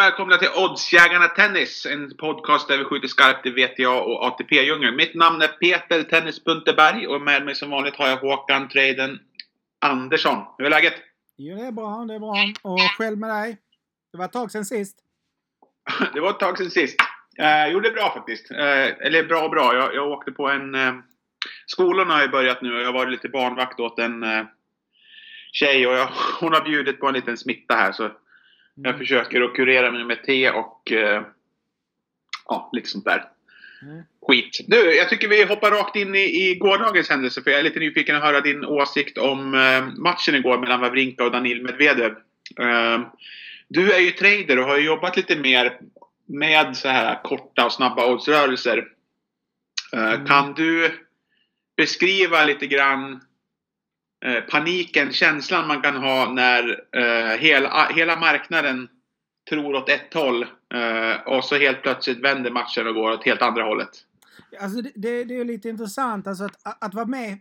välkomna till Oddsjägarna Tennis. En podcast där vi skjuter skarpt i VTA och ATP-djungeln. Mitt namn är Peter Tennis Bunteberg och med mig som vanligt har jag Håkan Traden Andersson. Hur är läget? Jo, det är bra. Det är bra. Och själv med dig? Det var ett tag sedan sist. det var ett tag sedan sist. Eh, jo, det är bra faktiskt. Eh, eller bra och bra. Jag, jag åkte på en... Eh, skolorna har ju börjat nu och jag har varit lite barnvakt åt en eh, tjej och jag, hon har bjudit på en liten smitta här så jag försöker att kurera mig med te och eh, ja, lite sånt där. Mm. Skit. Nu, jag tycker vi hoppar rakt in i, i gårdagens händelse för jag är lite nyfiken att höra din åsikt om eh, matchen igår mellan Wawrinka och Danil Medvedev. Eh, du är ju trader och har ju jobbat lite mer med så här korta och snabba oddsrörelser. Eh, Mm. Kan du beskriva lite grann eh, paniken, känslan man kan ha när eh, hela, hela marknaden tror åt ett håll eh, och så helt plötsligt vänder matchen och går åt helt andra hållet. Alltså det, det, det är ju lite intressant alltså att, att vara med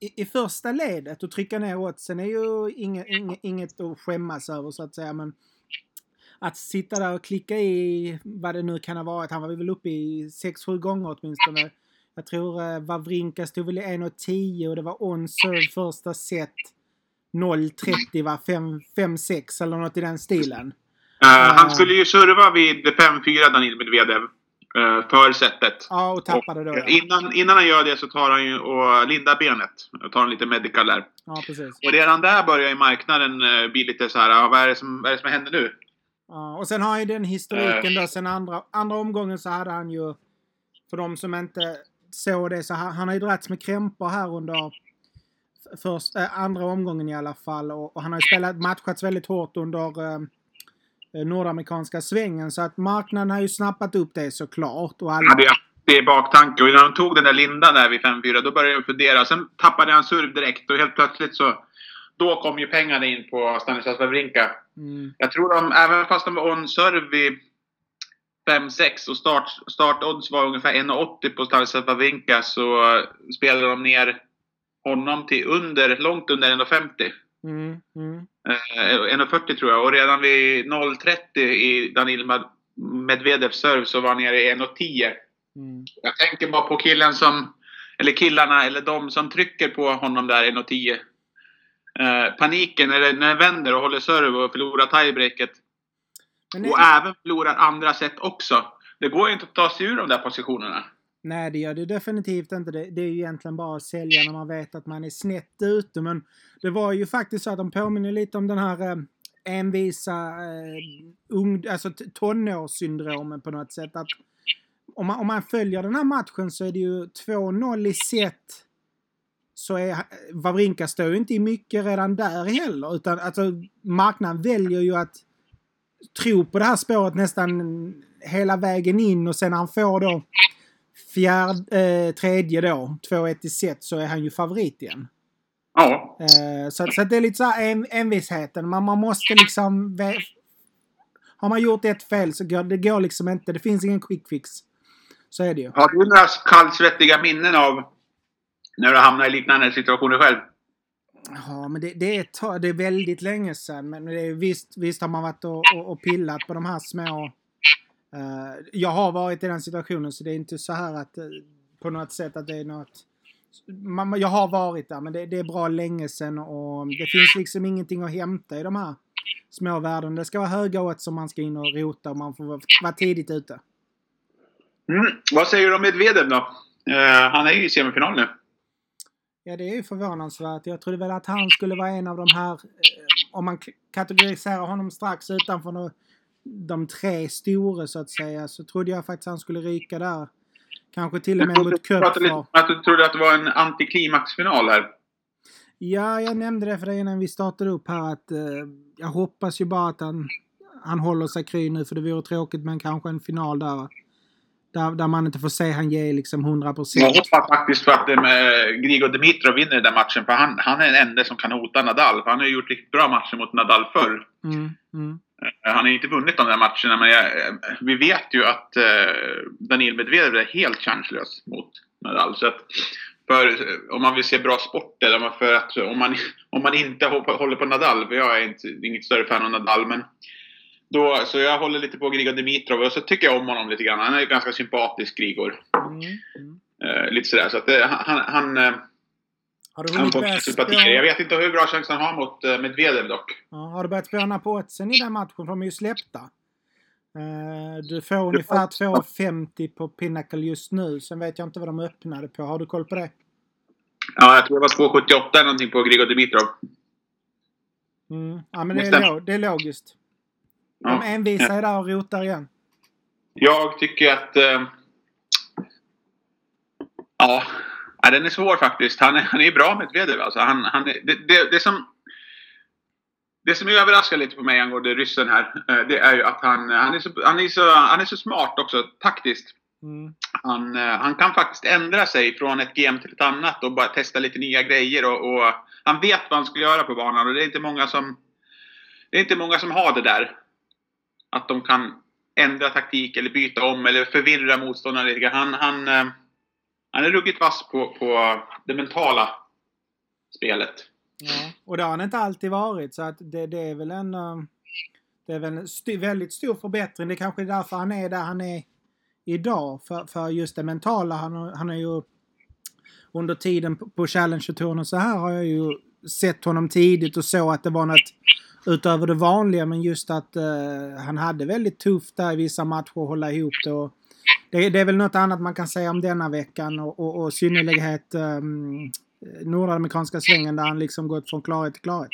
i, i första ledet och trycka ner oddsen är ju inget, inget, inget att skämmas över så att säga. Men att sitta där och klicka i vad det nu kan ha varit. Han var väl uppe i 6-7 gånger åtminstone. Jag tror uh, Wawrinka stod väl i 1.10 och det var on serve första set. 0.30 va? 5-6 eller något i den stilen. Eh, Han Ja. skulle ju serva vid 5-4 Danil Medvedev eh, för setet. Ja, och tappade då. Och Ja, innan, innan han gör det så tar han ju och lindar benet. Tar en lite medical där. ja precis. Och redan där börjar ju marknaden eh, bli lite så här, vad är det som, vad är det som händer nu? Ja, och sen har ju den historiken då. Sen andra, andra omgången så hade han ju, för de som inte såg det, så han, han har ju dragits med krämpor här under först, äh, andra omgången i alla fall. Och, och han har ju spelat, matchats väldigt hårt under eh, nordamerikanska svängen. Så att marknaden har ju snappat upp det såklart. Och alla, jag det i baktanke. Och när de tog den där lindan där vid 5-4, då började jag fundera. Sen tappade han serv direkt och helt plötsligt så... Då kom ju pengarna in på Stanislas Wawrinka. mm, Jag tror de, även fast de var on serve vid 5-6 och start, startodds var ungefär 1,80 på Stanislas Wawrinka så spelade de ner honom till under, långt under 1,50. mm, mm. Eh, 1,40 tror jag. Och redan vid 0,30 i Danil Med- Medvedevs serve så var han nere i 1,10. Mm. Jag tänker bara på killen som, eller killarna, eller de som trycker på honom där 1,10. Eh, paniken när det vänder och håller serve och förlorar tiebreaket. Och även förlorar andra set också. Det går ju inte att ta sig ur de där positionerna. Nej, det gör det definitivt inte. Det, det är ju egentligen bara att sälja när man vet att man är snett ute. Men det var ju faktiskt så att de påminner lite om den här eh, envisa eh, ung, alltså tonårssyndromen på något sätt. Att om, man, om man följer den här matchen så är det ju 2-0 i set. Så är Wawrinka står ju inte i mycket redan där heller. Utan alltså marknaden väljer ju att tro på det här spåret nästan hela vägen in och sen när han får då fjärde, eh, tredje då, 2-1 i set, så är han ju favorit igen. Ja. Eh, så, så det är lite så här en, envisheten. Man, man måste liksom... Har man gjort ett fel så går det går liksom inte. Det finns ingen quick fix. Så är det ju. Har du några kallsvettiga minnen av när du hamnar i liknande situationer själv? Ja, men det, det, är, ett det är väldigt länge sedan. Men det är, visst, visst har man varit och, och, och pillat på de här små... Uh, jag har varit i den situationen så det är inte så här att eh, på något sätt att det är något... Man, jag har varit där men det, det är bra länge sedan och det finns liksom ingenting att hämta i de här små värden. Det ska vara höga odds som man ska in och rota och man får vara- vara tidigt ute. Mm. Vad säger du om Medvedev då? Uh, han är ju i semifinal nu. Ja, det är ju förvånansvärt. Jag trodde väl att han skulle vara en av de här, eh, om man kategoriserar honom strax utanför de, tre stora så att säga, så trodde jag faktiskt han skulle ryka där. Kanske till och med mot Köpfer. att du trodde att det var en antiklimaxfinal här. Ja, jag nämnde det för dig innan vi startade upp här att eh, jag hoppas ju bara att han, han håller sig kry nu för det vore tråkigt med en, kanske en final där. Där, där man inte får se han ge liksom 100 Jag procent. hoppas faktiskt för att eh, Grigor Dimitrov vinner den där matchen. För han, han är den enda som kan hota Nadal. För han har ju gjort riktigt bra matcher mot Nadal förr. Mm, mm. Eh, Han har inte vunnit de där matcherna, men jag, eh, vi vet ju att eh, Daniil Medvedev är helt chanslös mot Nadal. Så att för, eh, om man vill se bra sport, eller om man- för att, om, man, om man inte håller på Nadal, för jag är inte, inget större fan av Nadal, men då, så jag håller lite på Grigor Dimitrov och så tycker jag om honom lite grann. Han är ganska sympatisk, Grigor. Mm. Mm. Eh, lite sådär. Så att det, han, han, eh, Har du han får sympatier. Jag vet inte hur bra chans han har mot eh, Medvedev dock. ja, har du börjat spåna på oddsen i den matchen? De är ju släppta. Eh, Du får ungefär 2,50 på Pinnacle just nu. Sen vet jag inte vad de öppnade på. Har du koll på det? Ja, jag tror det var 2,78 eller någonting på Grigor Dimitrov. Mm. Ja, men det är, det är logiskt. De envisa är där och rotar igen. Jag tycker att... Eh, ja, ja, den är svår faktiskt. Han är, han är bra med Medvedev. Alltså, han, han är, det, det, det, som, det som överraskar lite på mig angående ryssen här, eh, det är ju att han, han, är så, han, är så, han är så smart också taktiskt. Mm. Han, eh, han kan faktiskt ändra sig från ett game till ett annat och bara testa lite nya grejer. Och, och han vet vad han ska göra på banan och det är inte många som det är inte många som har det där. Att de kan ändra taktik eller byta om eller förvirra motståndaren lite grann. Han, han, eh, han är ruggigt vass på, på det mentala spelet. Ja. Och det har han inte alltid varit. Så att det, det är väl en... Eh, det är väl en st- väldigt stor förbättring. Det kanske är därför han är där han är idag. För, för just det mentala. Han, han är ju... Under tiden på- på Challenger-touren och så här har jag ju sett honom tidigt och så att det var något utöver det vanliga. Men just att eh, han hade väldigt tufft där i vissa matcher att hålla ihop det. Och det, det är väl något annat man kan säga om denna veckan och, och, och synnerlighet um, nordamerikanska svängen där han liksom gått från klarhet till klarhet.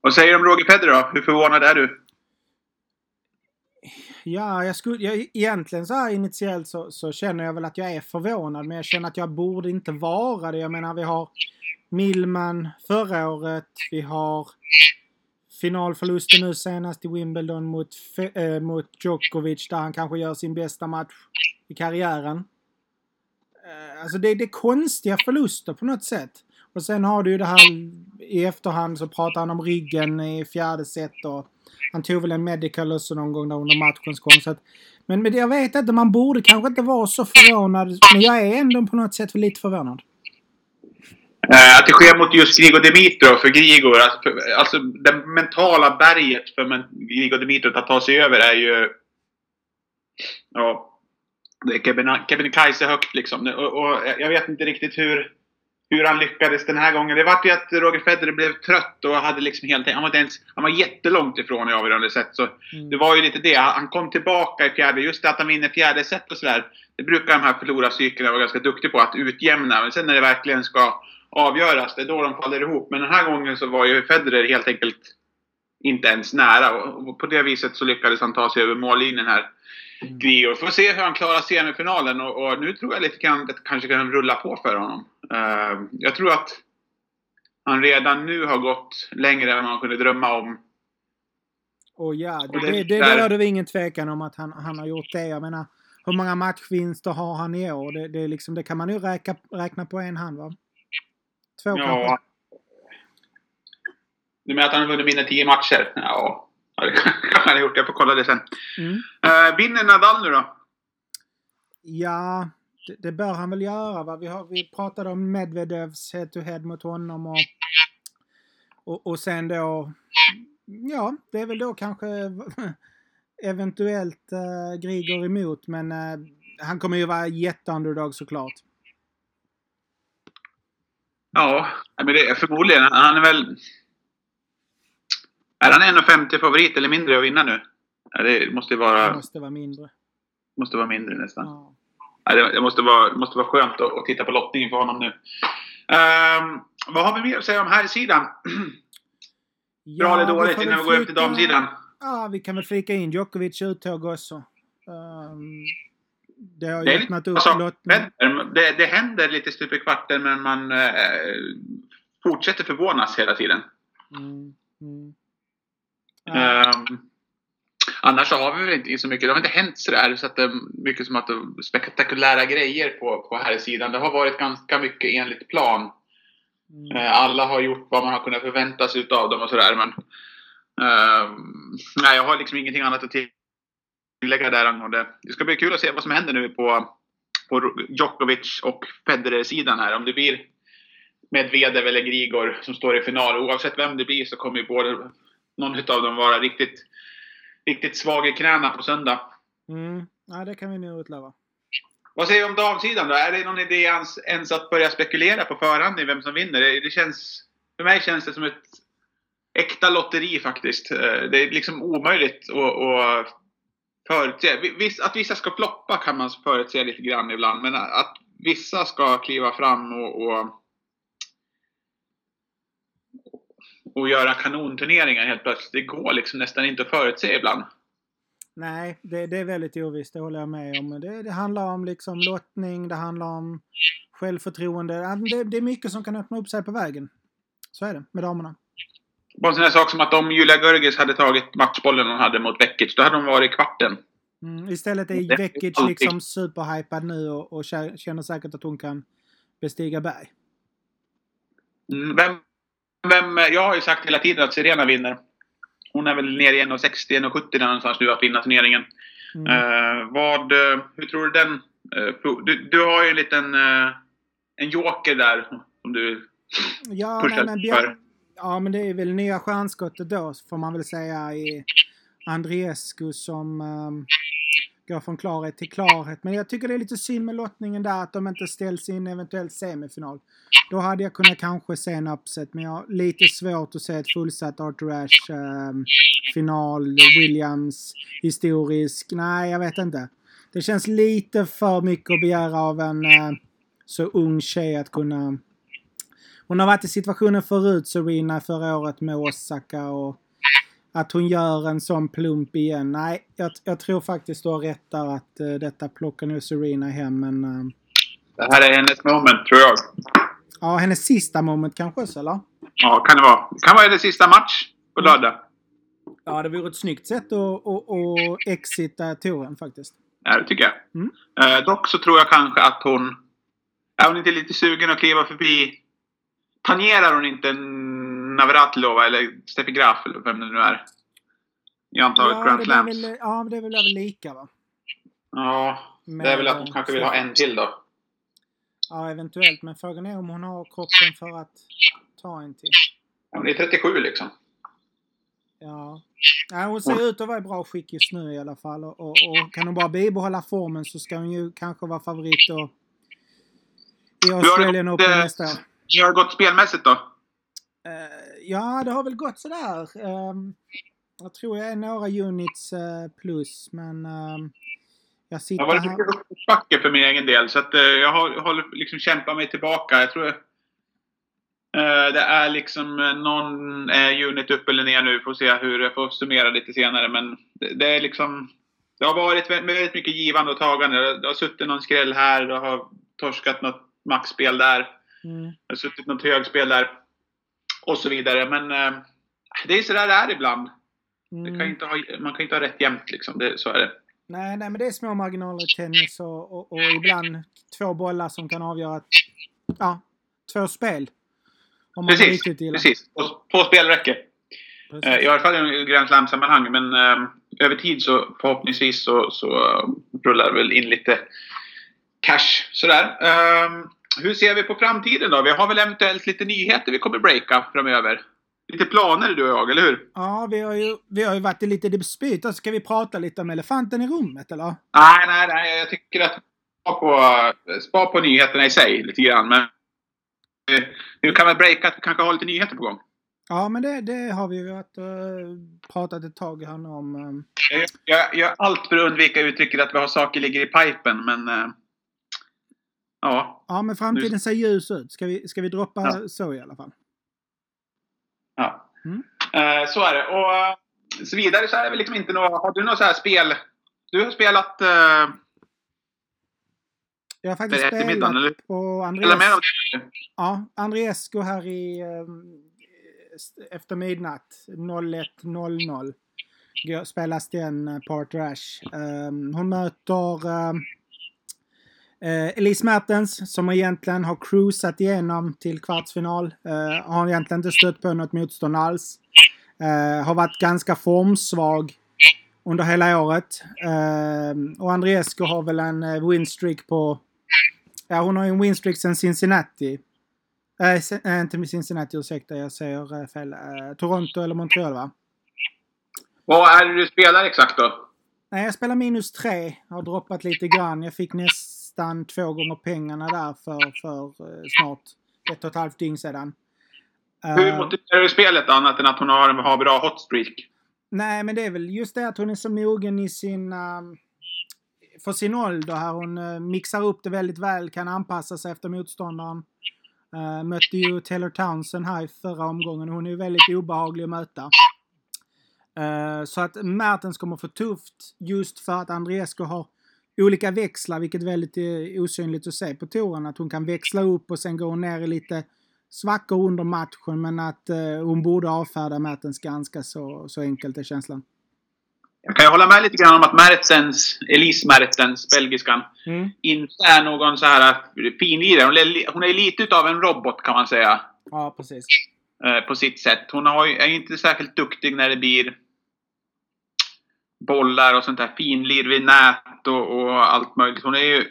Vad säger du om Roger Federer då? Hur förvånad är du? Ja, jag skulle, jag, egentligen så här initiellt så, så känner jag väl att jag är förvånad. Men jag känner att jag borde inte vara det. Jag menar vi har Millman förra året. Vi har finalförlusten nu senast i Wimbledon mot, äh, mot Djokovic där han kanske gör sin bästa match i karriären. Äh, alltså det, det är konstiga förluster på något sätt. Och sen har du ju det här i efterhand så pratar han om ryggen i fjärde set och han tog väl en medical också någon gång där under matchens gång. Så att, men, men jag vet inte, man borde kanske inte vara så förvånad. Men jag är ändå på något sätt lite förvånad. Eh, att det sker mot just Grigor Dimitrov för Grigor. Alltså, för, alltså det mentala berget för Grigor Dimitrov att ta sig över är ju... Ja. Det är Kebnekaise högt liksom. Och, och jag vet inte riktigt hur, hur han lyckades den här gången. Det vart ju att Roger Federer blev trött och hade liksom helt... Han var, inte ens, han var jättelångt ifrån i avgörande set. Så Mm. det var ju lite det. Han kom tillbaka i fjärde. Just det att han vinner fjärde set och sådär. Det brukar de här förlorarcyklerna vara ganska duktiga på. Att utjämna. Men sen när det verkligen ska avgöras, det är då de faller ihop. Men den här gången så var ju Federer helt enkelt inte ens nära. Och på det viset så lyckades han ta sig över mållinjen här. Mm. Grigor. Får se hur han klarar semifinalen. Och, och nu tror jag lite grann att det kanske kan rulla på för honom. Eh, jag tror att han redan nu har gått längre än man kunde drömma om. Och ja, det, Och det- det, det, där- det väl ingen tvekan om att han, han har gjort det. Jag menar, hur många matchvinster har han i år? Det, det, liksom, det kan man ju räkna, räkna på en hand va? Två kanske? Ja. Du menar att han har vunnit mindre än 10 matcher? Ja, det kanske han har gjort. Jag får kolla det sen. Mm. Uh, vinner Nadal nu då? Ja, det, det bör han väl göra. Va? Vi, har, vi pratade om Medvedevs head-to-head mot honom och, och, och sen då... Ja, det är väl då kanske eventuellt uh, Grigor emot men eh, han kommer ju vara jätteunderdog såklart. Ja, men det är förmodligen. Han är väl... Är han 1,50 favorit eller mindre att vinna nu? Ja, det måste ju Det vara, måste vara mindre. måste vara mindre nästan. Ja. Ja, det, måste vara, måste vara skönt att, titta på lottningen för honom nu. Ehm, vad har vi mer att säga om här sidan? Bra eller dåligt innan vi går över till damsidan? Ja, vi kan väl flika in Djokovic uttåg också. Um, det har Det öppnat upp alltså, det, det händer lite stup i kvarten men man eh, fortsätter förvånas hela tiden. Mm, mm. Ja. Ehm, annars så har vi väl inte så mycket. Det har inte hänt sådär så att det är mycket som att det är spektakulära grejer på, på här sidan. Det har varit ganska mycket enligt plan. Mm. Eh, alla har gjort vad man har kunnat förvänta sig utav dem och sådär. Men ehm, nej, jag har liksom ingenting annat att tillägga där angående. Det ska bli kul att se vad som händer nu på, på Djokovic och Federer-sidan här. Om det blir Medvedev eller Grigor som står i final. Oavsett vem det blir så kommer ju både någon utav dem vara riktigt riktigt svag i knäna på söndag. Mm. Ja, det kan vi nog utlova. Vad säger du om damsidan då? Är det någon idé ens, ens att börja spekulera på förhand i vem som vinner? Det, det känns, för mig känns det som ett äkta lotteri faktiskt. Eh, det är liksom omöjligt att, att förutse. Viss, att vissa ska ploppa kan man förutse lite grann ibland, men att vissa ska kliva fram och, och, och göra kanonturneringar helt plötsligt. Det går liksom nästan inte att förutse ibland. Nej, det, det är väldigt ovisst, det håller jag med om. Det, det handlar om liksom lottning, det handlar om självförtroende. Det, det är mycket som kan öppna upp sig på vägen. Så är det med damerna. Bara en sån här sak som att om Julia Görges hade tagit matchbollen hon hade mot Vekic, då hade hon varit i kvarten. Mm, istället är Vekic liksom superhypad nu och, och känner säkert att hon kan bestiga berg. Mm, vem, vem, jag har ju sagt hela tiden att Serena vinner. Hon är väl nere i 1,60, 1,70 någonstans nu att vinna turneringen. Mm. Uh, vad, uh, hur tror du den... Uh, du, du har ju en liten... en joker där som du ja, pushar nej, men för. Ja, men det är väl nya stjärnskottet då, får man väl säga, i Andriescu som um, går från klarhet till klarhet. Men jag tycker det är lite synd med lottningen där, att de inte ställs i en eventuell semifinal. Då hade jag kunnat kanske se en upset, men jag har lite svårt att se ett fullsatt Arthur Ashe um, final, Williams, historisk. Nej, jag vet inte. Det känns lite för mycket att begära av en uh, så ung tjej att kunna hon har varit i situationen förut, Serena, förra året med Osaka och att hon gör en sån plump igen. Nej, jag, jag tror faktiskt du har rätt där att uh, detta plockar nu Serena hem, men... Uh, det här är hennes moment, tror jag. Ja, hennes sista moment kanske eller? Ja, kan det vara. Det kan vara hennes sista match på mm. lördag. Ja, det vore ett snyggt sätt att, att, att exita touren faktiskt. Ja, det tycker jag. Mm. Uh, dock så tror jag kanske att hon... Är hon inte lite sugen att kliva förbi tangerar hon inte Navratilova eller Steffi Graf eller vem det nu är? I antalet ja, Grand Slams. Väl, ja, det är väl, väl lika va? Ja, det är väl att hon kanske vill ha en till då. Ja, eventuellt. Men frågan är om hon har kroppen för att ta en till. Hon är 37 liksom. Ja. ja hon ser ut att vara i bra skick just nu i alla fall. Och, och, och kan hon bara bibehålla formen så ska hon ju kanske vara favorit då i Australien Open nästa år. Hur har det gått spelmässigt då? Uh, ja, det har väl gått sådär. Um, jag tror jag är några units uh, plus, men um, jag sitter Jag varit lite uppförsbacke för min egen del, så att, uh, jag har, har liksom kämpat mig tillbaka. Jag tror det är liksom någon unit upp eller ner nu. Får se hur jag får summera lite senare. Men det, det är liksom... Det har varit väldigt mycket givande och tagande. Det har suttit någon skräll här. Det har torskat något maxspel där. Mm. Jag har suttit något högspel där. Och så vidare. Men eh, det är sådär det är ibland. Mm. Kan ha, man kan inte ha rätt jämt liksom. Det, så är det. Nej, nej, men det är små marginaler i tennis och, och, och ibland två bollar som kan avgöra ja, två spel. Om man precis, precis. Två, två spel räcker. Eh, I alla fall i Grand Slam-sammanhang. Men eh, över tid så förhoppningsvis så, så rullar det väl in lite cash sådär. Um, hur ser vi på framtiden då? Vi har väl eventuellt lite nyheter vi kommer breaka framöver? Lite planer du och jag, eller hur? Ja, vi har ju, vi har ju varit i lite dispyt. Ska vi prata lite om elefanten i rummet, eller? Nej, nej, nej. Jag tycker att spara på, spara på nyheterna i sig lite grann. Men vi kan väl breaka att vi kanske har lite nyheter på gång. Ja, men det, det har vi ju varit, uh, pratat ett tag här om. Um... Jag, gör allt för att undvika uttrycket att vi har saker ligger i pipen, men... Uh... Ja. Ja, men framtiden ser ljus ut. Ska vi, ska vi droppa ja. så i alla fall? Ja. Mm. Uh, så är det. Och uh, så vidare så är det väl liksom inte något... Har du något så här spel... Du har spelat... Uh, jag har faktiskt spelat eller? på Andreas... Med ja, Andreescu här i... efter midnatt. 01.00 spelas den på Arthur Ashe. hon möter Eh, Elise Mertens som egentligen har cruisat igenom till kvartsfinal. Eh, har egentligen inte stött på något motstånd alls. Eh, har varit ganska formsvag under hela året. Eh, och Andreescu har väl en eh, winstreak på... Ja, hon har ju en winstreak sen Cincinnati. Äh, inte med Cincinnati, ursäkta jag säger fel. Toronto eller Montreal va? Vad är det du spelar exakt då? Nej, jag spelar minus tre. Har droppat lite grann. Jag fick nästan två gånger pengarna där för, för uh, snart ett och ett halvt dygn sedan. Hur uh, motiverar du spelet annat än att hon har, har bra hot streak? Nej, men det är väl just det att hon är så mogen i sin... Uh, för sin ålder här. Hon uh, mixar upp det väldigt väl, kan anpassa sig efter motståndaren. Mötte ju Taylor Townsend här i förra omgången. Hon är ju väldigt obehaglig att möta. Så att Mertens kommer få tufft just för att Andreescu har olika växlar, vilket är väldigt uh, osynligt att se på touren. Att hon kan växla upp och sen gå ner i lite svackor under matchen, men att uh, hon borde avfärda Mertens ganska så, så enkelt är känslan. Jag kan ju hålla med lite grann om att Mertens, Elise Mertens, belgiskan, mm. inte är någon så här finlirare. Hon är, hon är lite utav en robot kan man säga. Ja, precis. På sitt sätt. Hon har, är inte särskilt duktig när det blir bollar och sånt där finlir vid nät och, och, allt möjligt. Hon är ju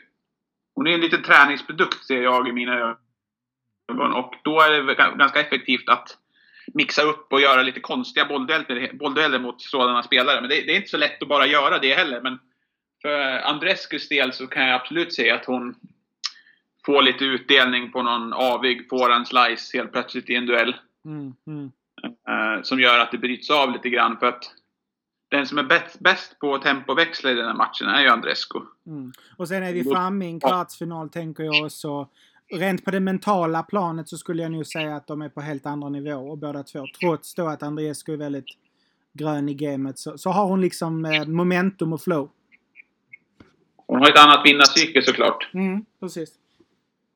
hon är en liten träningsprodukt ser jag i mina ögon. Och då är det ganska effektivt att mixa upp och göra lite konstiga bolldueller mot sådana spelare. Men det, det, är inte så lätt att bara göra det heller. Men för Andrescus del så kan jag absolut se att hon får lite utdelning på någon avig foreign slice helt plötsligt i en duell. Mm, mm. Uh, som gör att det bryts av lite grann. För att den som är bäst, bäst på tempoväxla i den här matchen är ju Andrescu. Mm. Och sen är vi framme i en kvartsfinal tänker jag också. Rent på det mentala planet så skulle jag nog säga att de är på helt andra nivåer båda två. Trots då att Andrescu är väldigt grön i gamet så, så har hon liksom eh, momentum och flow. Hon har ett annat vinnarpsyke såklart. Mm, precis.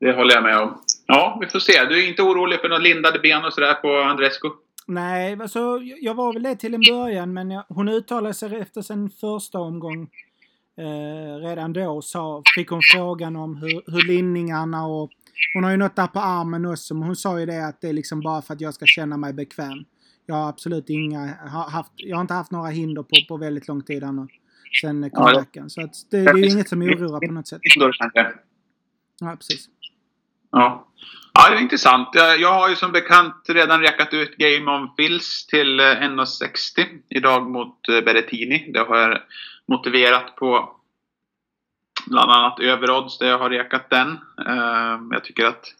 Det håller jag med om. Ja, vi får se. Du är inte orolig för några lindade ben och sådär på Andrescu? Nej, alltså, jag var väl det till en början men jag, hon uttalade sig efter sin första omgång. Eh, redan då sa, fick hon frågan om hur, hur linningarna och hon har ju något där på armen också men hon sa ju det att det är liksom bara för att jag ska känna mig bekväm. Jag har absolut inga, har haft, jag har inte haft några hinder på, på väldigt lång tid här nu. Sen comebacken. Så att det, det är ju inget som oroar på något sätt. Ja, precis. Ja. Ja, det är intressant. Jag har ju som bekant redan räkat ut Game on Fills till 1,60 eh, idag mot eh, Berrettini. Det har jag motiverat på bland annat överodds där jag har rekat den. Eh, jag tycker att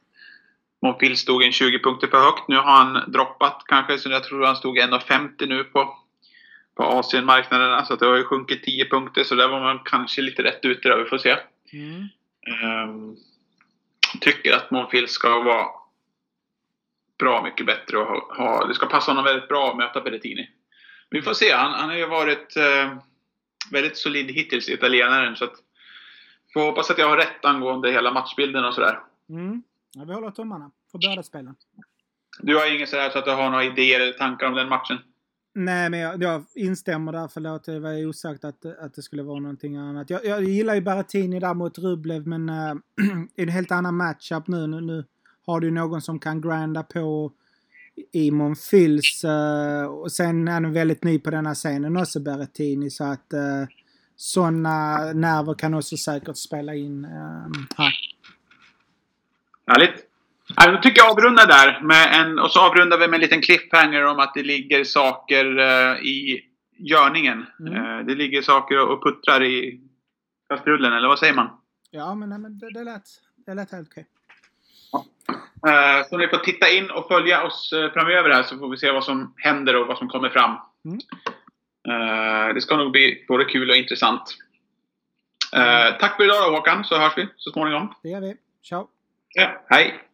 Monfils stod en 20 punkter för högt. Nu har han droppat kanske, så jag tror han stod 1,50 nu på, på Asienmarknaderna. Så det har ju sjunkit 10 punkter, så där var man kanske lite rätt ute där. Vi får se. Mm. Tycker att Monfils ska vara bra mycket bättre och ha, ha, det ska passa honom väldigt bra att möta Berrettini. Vi får se. Han, han har ju varit eh, väldigt solid hittills, italienaren. Så att, får hoppas att jag har rätt angående hela matchbilden och sådär. Mm. Ja, vi håller tummarna för båda spelen. Du har inget sådär så att du har några idéer eller tankar om den matchen? Nej, men jag, jag instämmer där. Förlåt, det var osagt att, att det skulle vara någonting annat. Jag, jag gillar ju Berrettini där mot Rublev, men äh, eh, i är en helt annan matchup nu. Nu, nu har du någon som kan granda på i Monfils. Äh, eh, och sen är han väldigt ny på denna scenen också, Berrettini. Så att eh, äh, sådana nerver kan också säkert spela in äh, här. Härligt. Ja, då tycker jag avrunda där. Med en, och så avrundar vi med en liten cliffhanger om att det ligger saker uh, i görningen. Mm. Uh, det ligger saker och puttrar i kastrullen, eller vad säger man? Ja, men, nej, men det, det, lät, det lät helt okej. Ja. Uh, så ni får titta in och följa oss framöver här så får vi se vad som händer och vad som kommer fram. Mm. det ska nog bli både kul och intressant. tack för idag då Håkan, så hörs vi så småningom. Det gör vi. Ciao! Ja, hej!